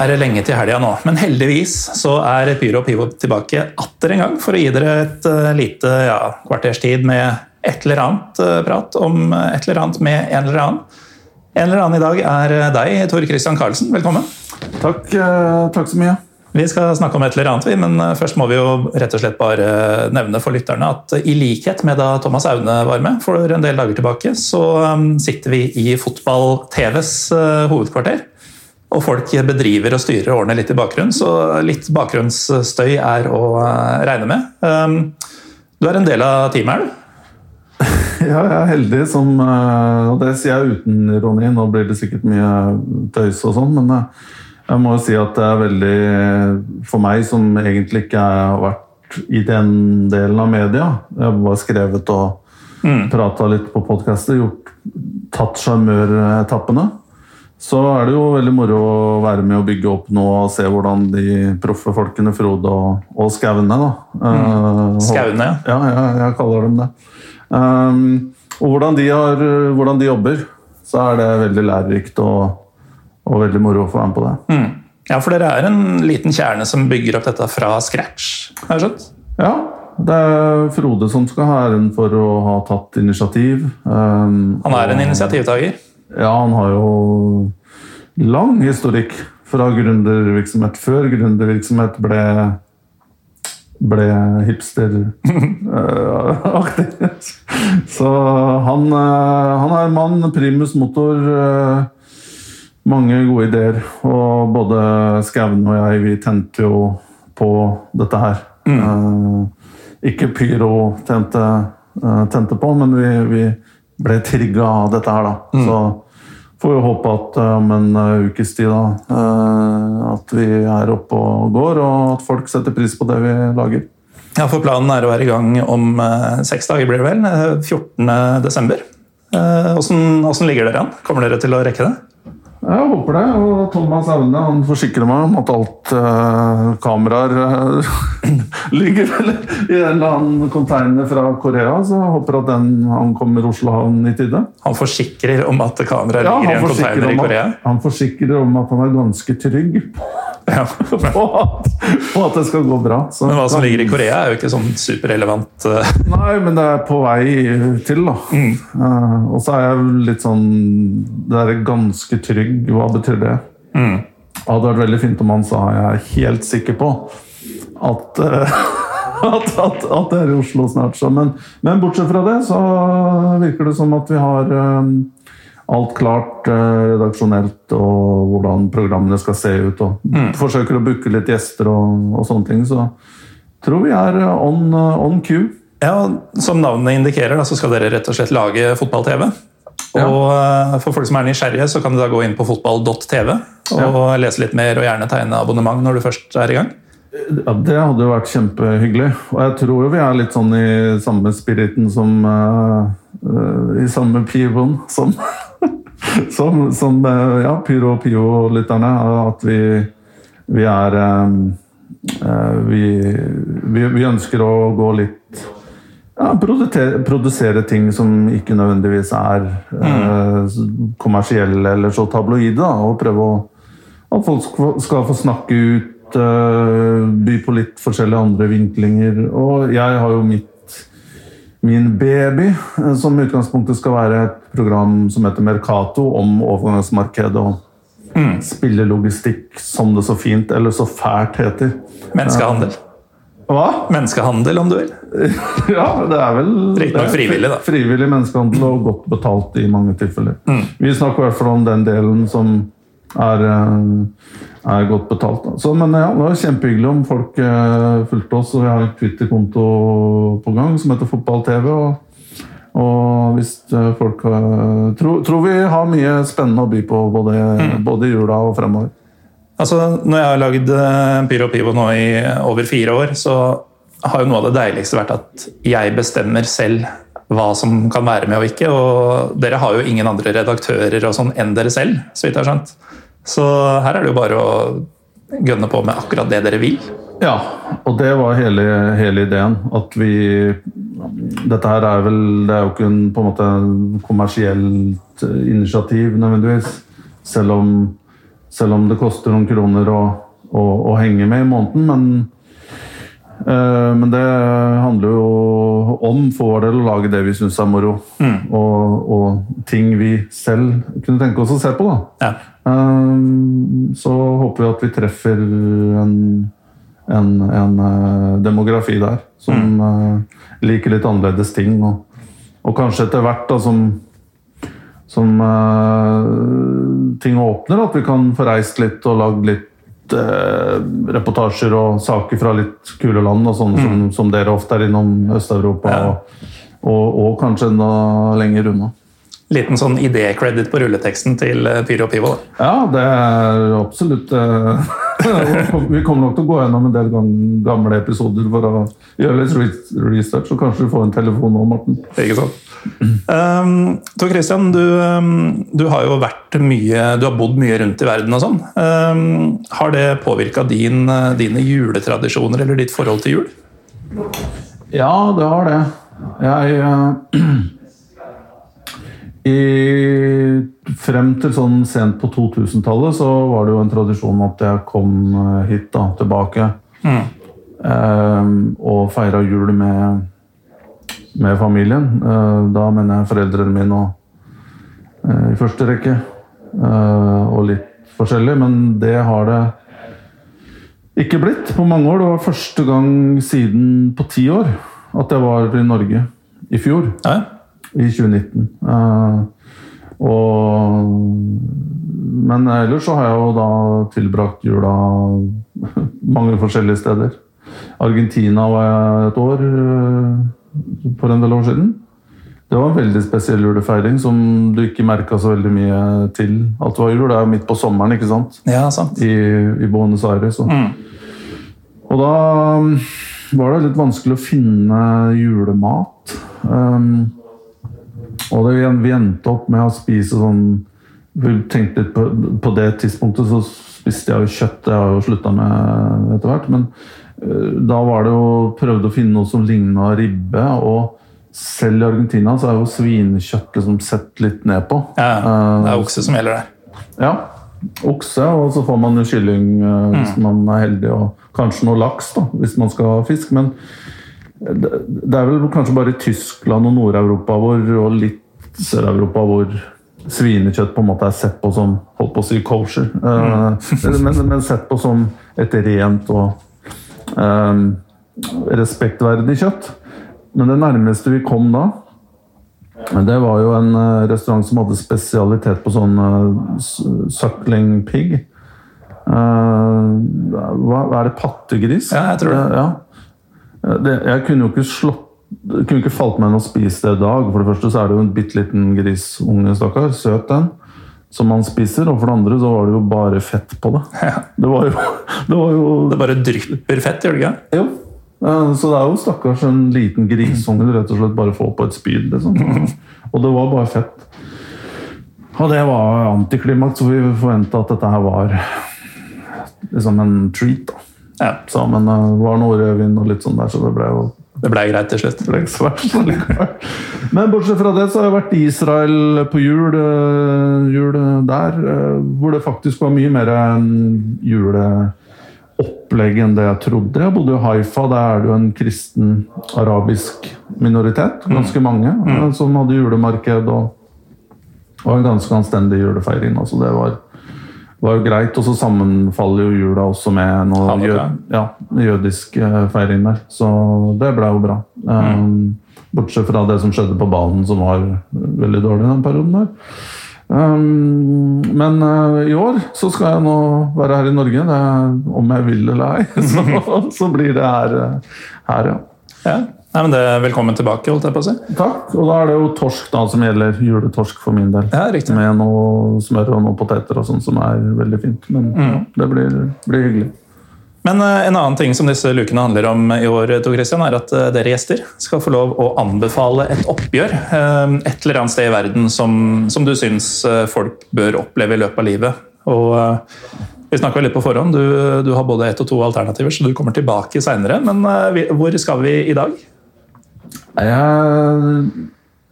Er det lenge til helga nå, men heldigvis så er Pyro og Pivo tilbake atter en gang for å gi dere et eh, lite ja, kvarters tid med et eller annet eh, prat om et eller annet med en eller annen. En eller annen i dag er eh, deg, Tor Christian Karlsen. Velkommen. Takk, eh, takk så mye. Vi skal snakke om et eller annet, men eh, først må vi jo rett og slett bare nevne for lytterne at i likhet med da Thomas Aune var med for en del dager tilbake, så sitter vi i Fotball-TVs hovedkvarter. Og folk bedriver og styrer årene litt i bakgrunnen, så litt bakgrunnsstøy er å uh, regne med. Um, du er en del av teamet, er du? Ja, jeg er heldig som eh, Og det sier jeg uten ironi, nå blir det sikkert mye tøys og sånn, men eh, jeg må jo si at det er veldig For meg som egentlig ikke har vært i den delen av media Jeg har bare skrevet og mm. prata litt på podkaster, tatt sjarmøretappene. Så er det jo veldig moro å være med og bygge opp nå og se hvordan de proffe folkene Frode og, og Skaune da. Mm. Skaune, ja. ja. Ja, jeg kaller dem det. Um, og hvordan de, har, hvordan de, jobber, så er det veldig lærerikt og, og veldig moro å få være med på det. Mm. Ja, for dere er en liten kjerne som bygger opp dette fra scratch, har jeg skjønt? Ja, det er Frode som skal ha æren for å ha tatt initiativ. Um, han er en initiativtaker? Ja, han har jo lang historikk fra gründervirksomhet. Før gründervirksomhet ble ble hipsteraktig. Så han, han er mann, primus motor, mange gode ideer. Og både Skauen og jeg, vi tente jo på dette her. Mm. Ikke pyro tente, tente på, men vi, vi ble trigga av dette her, da. Mm. Så får vi håpe at om en ukes tid da, at vi er oppe og går, og at folk setter pris på det vi lager. Ja, for Planen er å være i gang om seks dager, blir det vel? 14. desember. Hvordan ligger dere an? Kommer dere til å rekke det? Jeg håper det. og Thomas Aune han forsikrer meg om at alt uh, kameraer uh, ligger vel i en eller annen container fra Korea. Så jeg håper at den, han kommer Oslo havn i tide. Han forsikrer om at kameraet ja, ligger i en container i Korea? At, han forsikrer om at han er ganske trygg ja. på, at, på, at, det skal gå bra. Så, men hva som ligger i Korea, er jo ikke sånn superrelevant. Uh... Nei, men det er på vei til, da. Mm. og så er jeg litt sånn Det er ganske trygg hva betyr det? Mm. Det hadde vært veldig fint om han sa jeg er helt sikker på at, uh, at, at, at, det er i Oslo snart. Så. Men, men, bortsett fra det så virker det som at vi har um, alt klart uh, redaksjonelt og hvordan programmene skal se ut. og mm. Forsøker å booke litt gjester og, og, sånne ting. Så tror vi er on, on cue. Ja, Som navnet indikerer, da, så skal dere rett og slett lage fotball-TV. Og. For folk som er nysgjerrige, så kan du da gå inn på fotball.tv og ja. lese litt mer og gjerne tegne abonnement når du først er i gang. Ja, Det hadde jo vært kjempehyggelig. Og jeg tror jo vi er litt sånn i samme spiriten som uh, uh, I samme pivoen som, som, som uh, ja, Pyro og Pio-lytterne. At vi, vi er vi, vi, vi ønsker å gå litt ja, produsere ting som ikke nødvendigvis er mm. eh, kommersielle eller så tabloide. og prøve å, at folk skal få snakke ut, eh, by på litt forskjellige andre vinklinger. Og jeg har jo mitt Min baby, eh, som i utgangspunktet skal være et program som heter Mercato, om overgangsmarkedet og mm. spillelogistikk, som det så fint eller så fælt heter. Menneskehandel. Hva? Menneskehandel, om du vil. Ja, det er vel Riktignok frivillig, da. Frivillig menneskehandel og godt betalt i mange tilfeller. Mm. Vi snakker i hvert fall om den delen som er, eh, er godt betalt. Så, men ja, Det var kjempehyggelig om folk eh, fulgte oss. og Vi har en Twitter-konto på gang som heter Fotball-TV. og, og hvis eh, folk har, tror, tror vi har mye spennende å by på både, Mm. både i jula og fremover. Altså, når jeg har lagd eh, Pyro Pivo nå i over fire år, så har jo noe av det deiligste vært at jeg bestemmer selv hva som kan være med og ikke. Og dere har jo ingen andre redaktører og sånn enn dere selv, så vidt jeg har skjønt. Så her er det jo bare å gønne på med akkurat det dere vil. Ja, og det var hele, hele ideen. At vi Dette her er vel Det er jo ikke en, på en måte kommersielt initiativ nødvendigvis. Selv om, selv om det koster noen kroner å, å, å henge med i måneden. Men, eh, men det handler jo om for vår del å lage det vi syns er moro. Og, og ting vi selv kunne tenke oss å se på. da. Ja. Um, så håper vi at vi treffer en, en, en eh, demografi der som mm. liker litt annerledes ting. Og, og kanskje etter hvert da, som, som eh, ting åpner, at vi kan få reist litt og lagd litt eh, reportasjer og saker fra litt kule land, og sånne som, som dere ofte er innom Øst-Europa. Ja. Og, og, og kanskje enda lenger unna. Liten sånn idé-credit på rulleteksten til eh, Pyro Pivo. da. Ja, det er absolutt eh, Vi kommer nok til å gå gjennom en del gamle episoder for å gjøre litt research, og kanskje får en telefon nå, Morten. Ikke sant? Um, Tor Christian, du, um, du har jo vært mye Du har bodd mye rundt i verden og sånn. Um, har det påvirka din, uh, dine juletradisjoner eller ditt forhold til jul? Ja, det har det. Jeg eh, i, Frem til sånn sent på 2000-tallet så var det jo en tradisjon at jeg kom eh, hit da, tilbake. Eh, og feira jul med, med familien. Eh, da mener jeg foreldrene mine og, eh, i første rekke. Eh, og litt forskjellig, men det har det ikke blitt på mange år. Det var første gang siden på ti år at jeg var i Norge. I fjor Ja, i 2019. Uh, og, men ellers så har jeg jo da tilbrakt jula mange forskjellige steder. Argentina var jeg et år uh, for en del år siden. Det var en veldig spesiell julefeiring som du ikke merka så veldig mye til. At det var jul, det er midt på sommeren, ikke sant? ja sant. I, i Buenos Aires. Og, og da um, var det litt vanskelig å finne julemat. Um, og det, vi endte opp med å spise sånn Vi tenkte litt på, på det tidspunktet så spiste jeg jo kjøtt, det har jeg jo slutta med etter hvert. Men uh, da var det jo prøvde å finne noe som ligna ribbe. Og selv i Argentina så er jo svinekjøtt liksom sett litt ned på. Ja, det er okse som gjelder der. ja, okse, og så får man jo kylling uh, hvis man er heldig, og kanskje noe laks da, hvis man skal ha fisk. Men det, det er vel kanskje bare i Tyskland og Nord-Europa hvor, og litt Sør-Europa hvor svinekjøtt på en måte er sett på som holdt på å si kosher. Eh, men, men sett på som et rent og um, respektverdig kjøtt. Men det nærmeste vi kom da, det var jo en eh, restaurant som hadde spesialitet på sånn eh, suckling pig. Hva er det? Pattegris? Ja, jeg tror det. Ja. det. Jeg kunne jo ikke slått det kunne ikke falt meg inn å spise det i dag. For det første så er det jo en bitte liten grisunge, stakkar. Søt den. Som man spiser. Og for det andre så var det jo bare fett på det. Ja. Det var jo, det var jo Det bare drypper fett, gjør det ikke? jo. Så det er jo stakkars en liten grisunge du rett og slett bare får på et spyd. Liksom. Og det var bare fett. Og det var antiklimaks, så vi forventa at dette her var liksom en treat. da. Ja, Så, men eh, det var noe rødvin og litt sånn der, så det ble jo Det ble greit til slutt. Men bortsett fra det så har jeg vært i Israel på jul, eh, jul der, eh, hvor det faktisk var mye mer juleopplegg enn det jeg trodde. Jeg bodde i Haifa, der er det jo en kristen arabisk minoritet, ganske mange, eh, som hadde julemarked og, og en ganske anstendig julefeiring. Altså det var var jo greit. Og så sammenfaller jo jula også med noe Hanukkah. jø ja, jødisk eh, feiring der. Så det ble jo bra. Um, bortsett fra det som skjedde på banen, som var veldig dårlig den perioden der. Um, men uh, i år så skal jeg nå være her i Norge, det om jeg vil eller ei. Så, så blir det her, eh, her ja. Ja. Nei, men det Velkommen tilbake, holdt jeg på å si. Takk. Og da er det jo torsk da som gjelder. Juletorsk for min del. Ja, riktig. Med noe smør og noe poteter og sånn, som er veldig fint. Men Mm. ja, det blir, blir hyggelig. Men uh, en annen ting som disse lukene handler om i år, Tor Christian, er at uh, dere gjester skal få lov å anbefale et oppgjør uh, et eller annet sted i verden som, som du syns eh, folk bør oppleve i løpet av livet. Og eh, Vi snakka litt på forhånd. Du, du har både ett og to alternativer, så du kommer tilbake seinere. Men eh, hvor skal vi i dag? Jeg,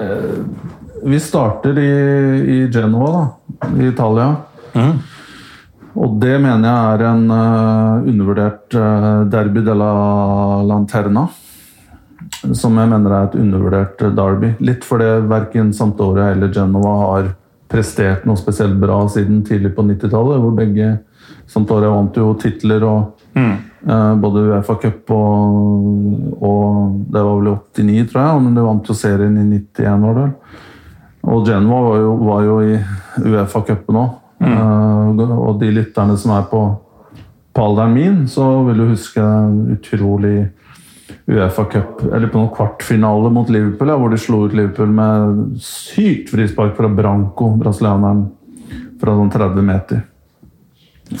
eh, vi starter i, i Genoa, da, i Italia. Og det mener jeg er en uh, undervurdert uh, derby della Lanterna. Som jeg mener er et undervurdert derby. Litt fordi verken Santoria eller Genova har prestert noe spesielt bra siden tidlig på 90-tallet. Hvor begge Santoria vant jo titler og eh, både Uefa Cup og, og Det var vel i 89, tror jeg, men de vant jo serien i 91, var det vel. Og Genova var jo, var jo i Uefa-cupen òg. og de lytterne som er på, på alderen min, så vil du huske utrolig Uefa-cup, eller på noen kvartfinale mot Liverpool, ja, hvor de slo ut Liverpool med sykt frispark fra Branco, brasilianeren, fra sånn 30 meter.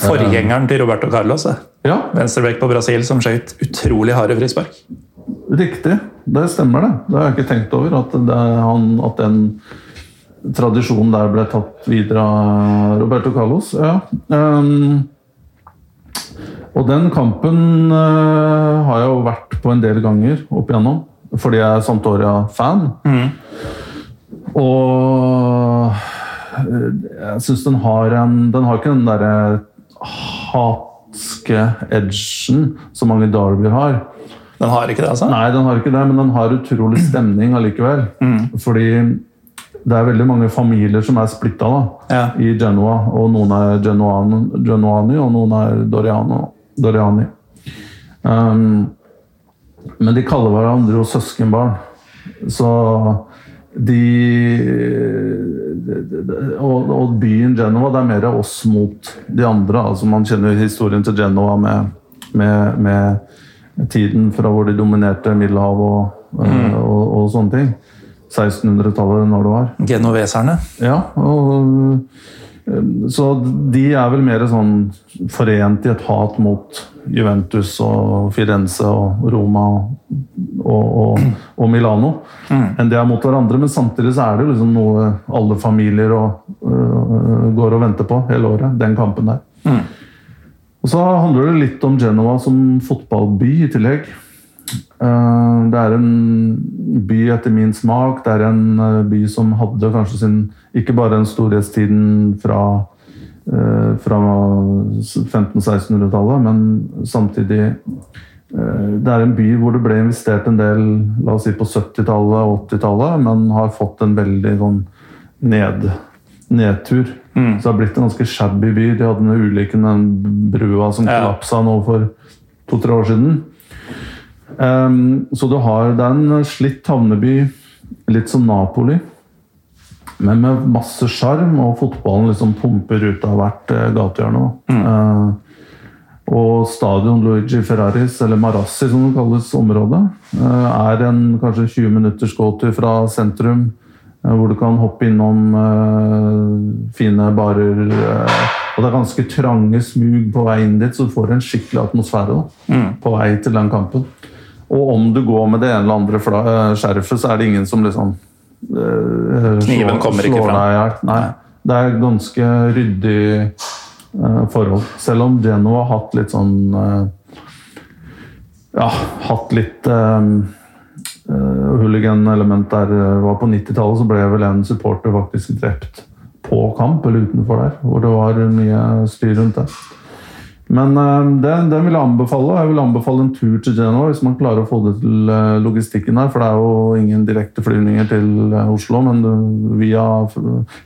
Forgjengeren til Roberto Carlos. eh. Ja, Venstrebekk på Brasil som skjøt utrolig harde frispark. Riktig. Det stemmer, det. Det har jeg ikke tenkt over. At, det han, at den tradisjonen der ble tatt videre av Roberto Carlos. Ja. Um, og den kampen uh, har jeg jo vært på en del ganger opp igjennom. Fordi jeg er Santoria-fan. Og uh, jeg syns den har en Den har ikke den derre hatske edgen som mange derbyer har. Den har ikke det, altså? Nei, den har ikke det, men den har utrolig stemning allikevel. Fordi det er veldig mange familier som er splitta Ja. i Genoa. Og noen er Genoani, Genoani og noen er Doriano, Doriani. Um, men de kaller hverandre jo søskenbarn. Så de og, og byen Genova, det er mer oss mot de andre. altså Man kjenner historien til Genova med, med, med tiden fra hvor de dominerte Middelhavet og, mm. og, og sånne ting. 1600-tallet, når det var. Genoveserne. Ja, og, eh, så de er vel mer sånn forent i et hat mot Juventus og Firenze og Roma og, og, og Milano enn det er mot hverandre. Men samtidig så er det liksom noe alle familier og, uh, går og venter på hele året. Den kampen der. Og så handler det litt om Genova som fotballby i tillegg. Uh, Det er en by etter min smak. Det er en eh, by som hadde kanskje sin Ikke bare den storhetstiden fra, eh, fra 1500-1600-tallet, men samtidig Det er en by hvor det ble investert en del la oss si på 70-tallet og 80-tallet, men har fått en veldig sånn ned, nedtur. Så det har blitt en ganske shabby by. De hadde den ulykken, den brua som Ja. kollapsa nå for to-tre år siden. Um, så du har, det er en slitt havneby, litt som Napoli. Men med masse sjarm, og fotballen liksom pumper ut av hvert eh, gatehjørne. Eh, og stadion Luigi Ferraris, eller Marassi som det kalles området, eh, er en kanskje 20 minutters gåtur fra sentrum. eh, Hvor du kan hoppe innom eh, fine barer. og det er ganske trange smug på vei inn dit, så du får en skikkelig atmosfære da, på vei til den kampen. Og om du går med det ene eller andre skjerfet, så er det ingen som liksom Kniven slår- kommer ikke slår fram. deg. Nei. Det er ganske ryddig forhold. Selv om Genoa har hatt litt sånn eh, Ja, hatt litt uh, hooligan-element der. eh, var På 90-tallet så ble vel en supporter faktisk drept på kamp eller utenfor der, hvor det var mye styr rundt det. Men eh, den, den vil jeg anbefale. og Jeg vil anbefale en tur til Genoa hvis man klarer å få det til eh, logistikken her. For det er jo ingen direkte flyvninger til eh, Oslo, men via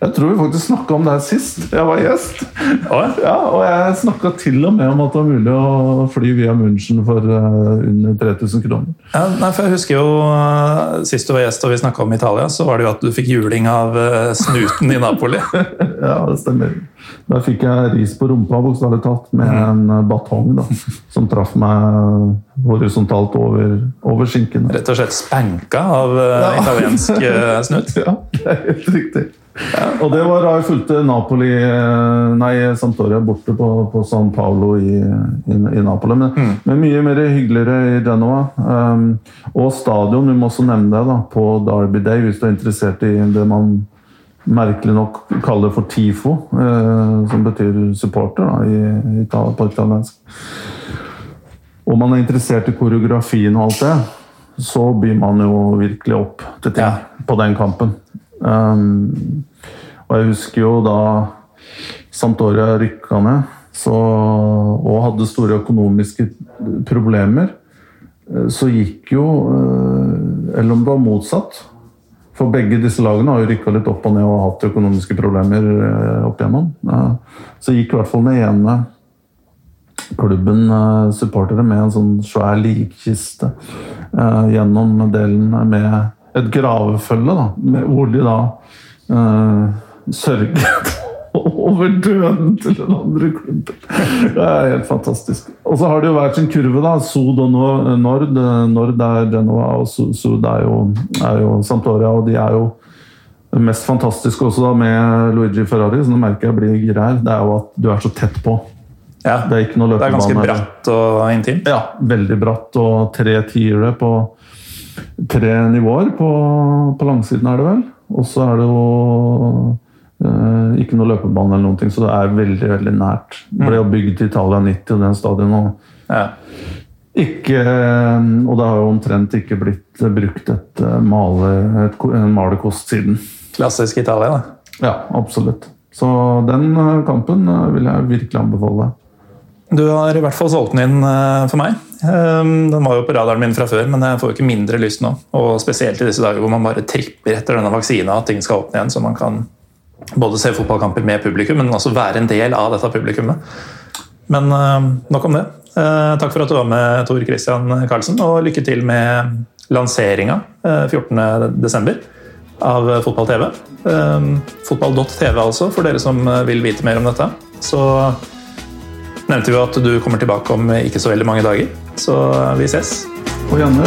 Jeg tror vi faktisk snakka om det her sist jeg var gjest. Ja, og jeg snakka til og med om at det var mulig å fly via München for under 3000 kroner. Ja, nei, for jeg husker jo Sist du var gjest og vi snakka om Italia, så var det jo at du fikk juling av snuten i Napoli. Ja, det stemmer. Der fikk jeg ris på rumpa, bokstavelig talt, med en eh, batong da, som traff meg horisontalt over, over skinkene. Rett og slett spanka av ja. italiensk snutt? Ja, det er helt riktig. Og det var da jeg fulgte Napoli eh, Nei, Santoria borte på, på San Paolo i, i, i Napoli. Men, men mye mer hyggeligere i Genoa. Um, og stadion, vi må også nevne det, da, på Derby Day, hvis du er interessert i det man merkelig nok kaller for TIFO, eh, som betyr supporter da, på italiensk. Om man er interessert i koreografien og alt det, så byr man jo virkelig opp til ting Ja. på den kampen. Um, og jeg husker jo da Santoria rykka ned så, og hadde store økonomiske problemer, eh, så gikk jo eh, Eller om det var motsatt. For begge disse lagene har jo rykka litt opp og ned og hatt økonomiske problemer eh, opp igjennom. Så gikk i hvert fall den ene klubben eh, supportere med en sånn svær likkiste eh, gjennom delen med et gravefølge, da, hvor de da sørget over døden til den andre klubben. Det er helt fantastisk. Og så har det jo vært sin kurve, da. Sud og Nord. Nord, er Genoa, og Su- Sud er jo, er jo Santoria. og de er jo mest fantastiske også da med Luigi Ferrari, så nå merker jeg blir gira her, det er jo at du er så tett på. Ja, Det er ikke noe det er ganske bratt og intimt. Ja, veldig bratt, og tre tiere på tre nivåer på, på langsiden, er det vel. Og så er det jo ikke noe løpebane eller noen ting, så det er veldig, veldig nært. Det ble jo bygd i Italia 90, og den stadion, og Ja. ikke eh, Og det har jo omtrent ikke blitt brukt et, eh, male, et, en malerkost siden. Klassisk Italia, da. Ja, absolutt. Så den eh, kampen eh, vil jeg virkelig anbefale. Du har i hvert fall solgt den inn eh, for meg. Um, Den var jo på radaren min fra før, men jeg får jo ikke mindre lyst nå. Og spesielt i disse dager hvor man bare tripper etter denne vaksina, at ting skal åpne igjen, så man kan både se fotballkamper med publikum, men også være en del av dette publikummet. Men eh, nok om det. Eh, takk for at du var med, Tor Christian Karlsen, og lykke til med lanseringa eh, 14.12. av Fotball-TV. Eh, Fotball.tv altså, for dere som eh, vil vite mer om dette. Så nevnte vi at du kommer tilbake om ikke så veldig mange dager. Så vi ses. Og Janne,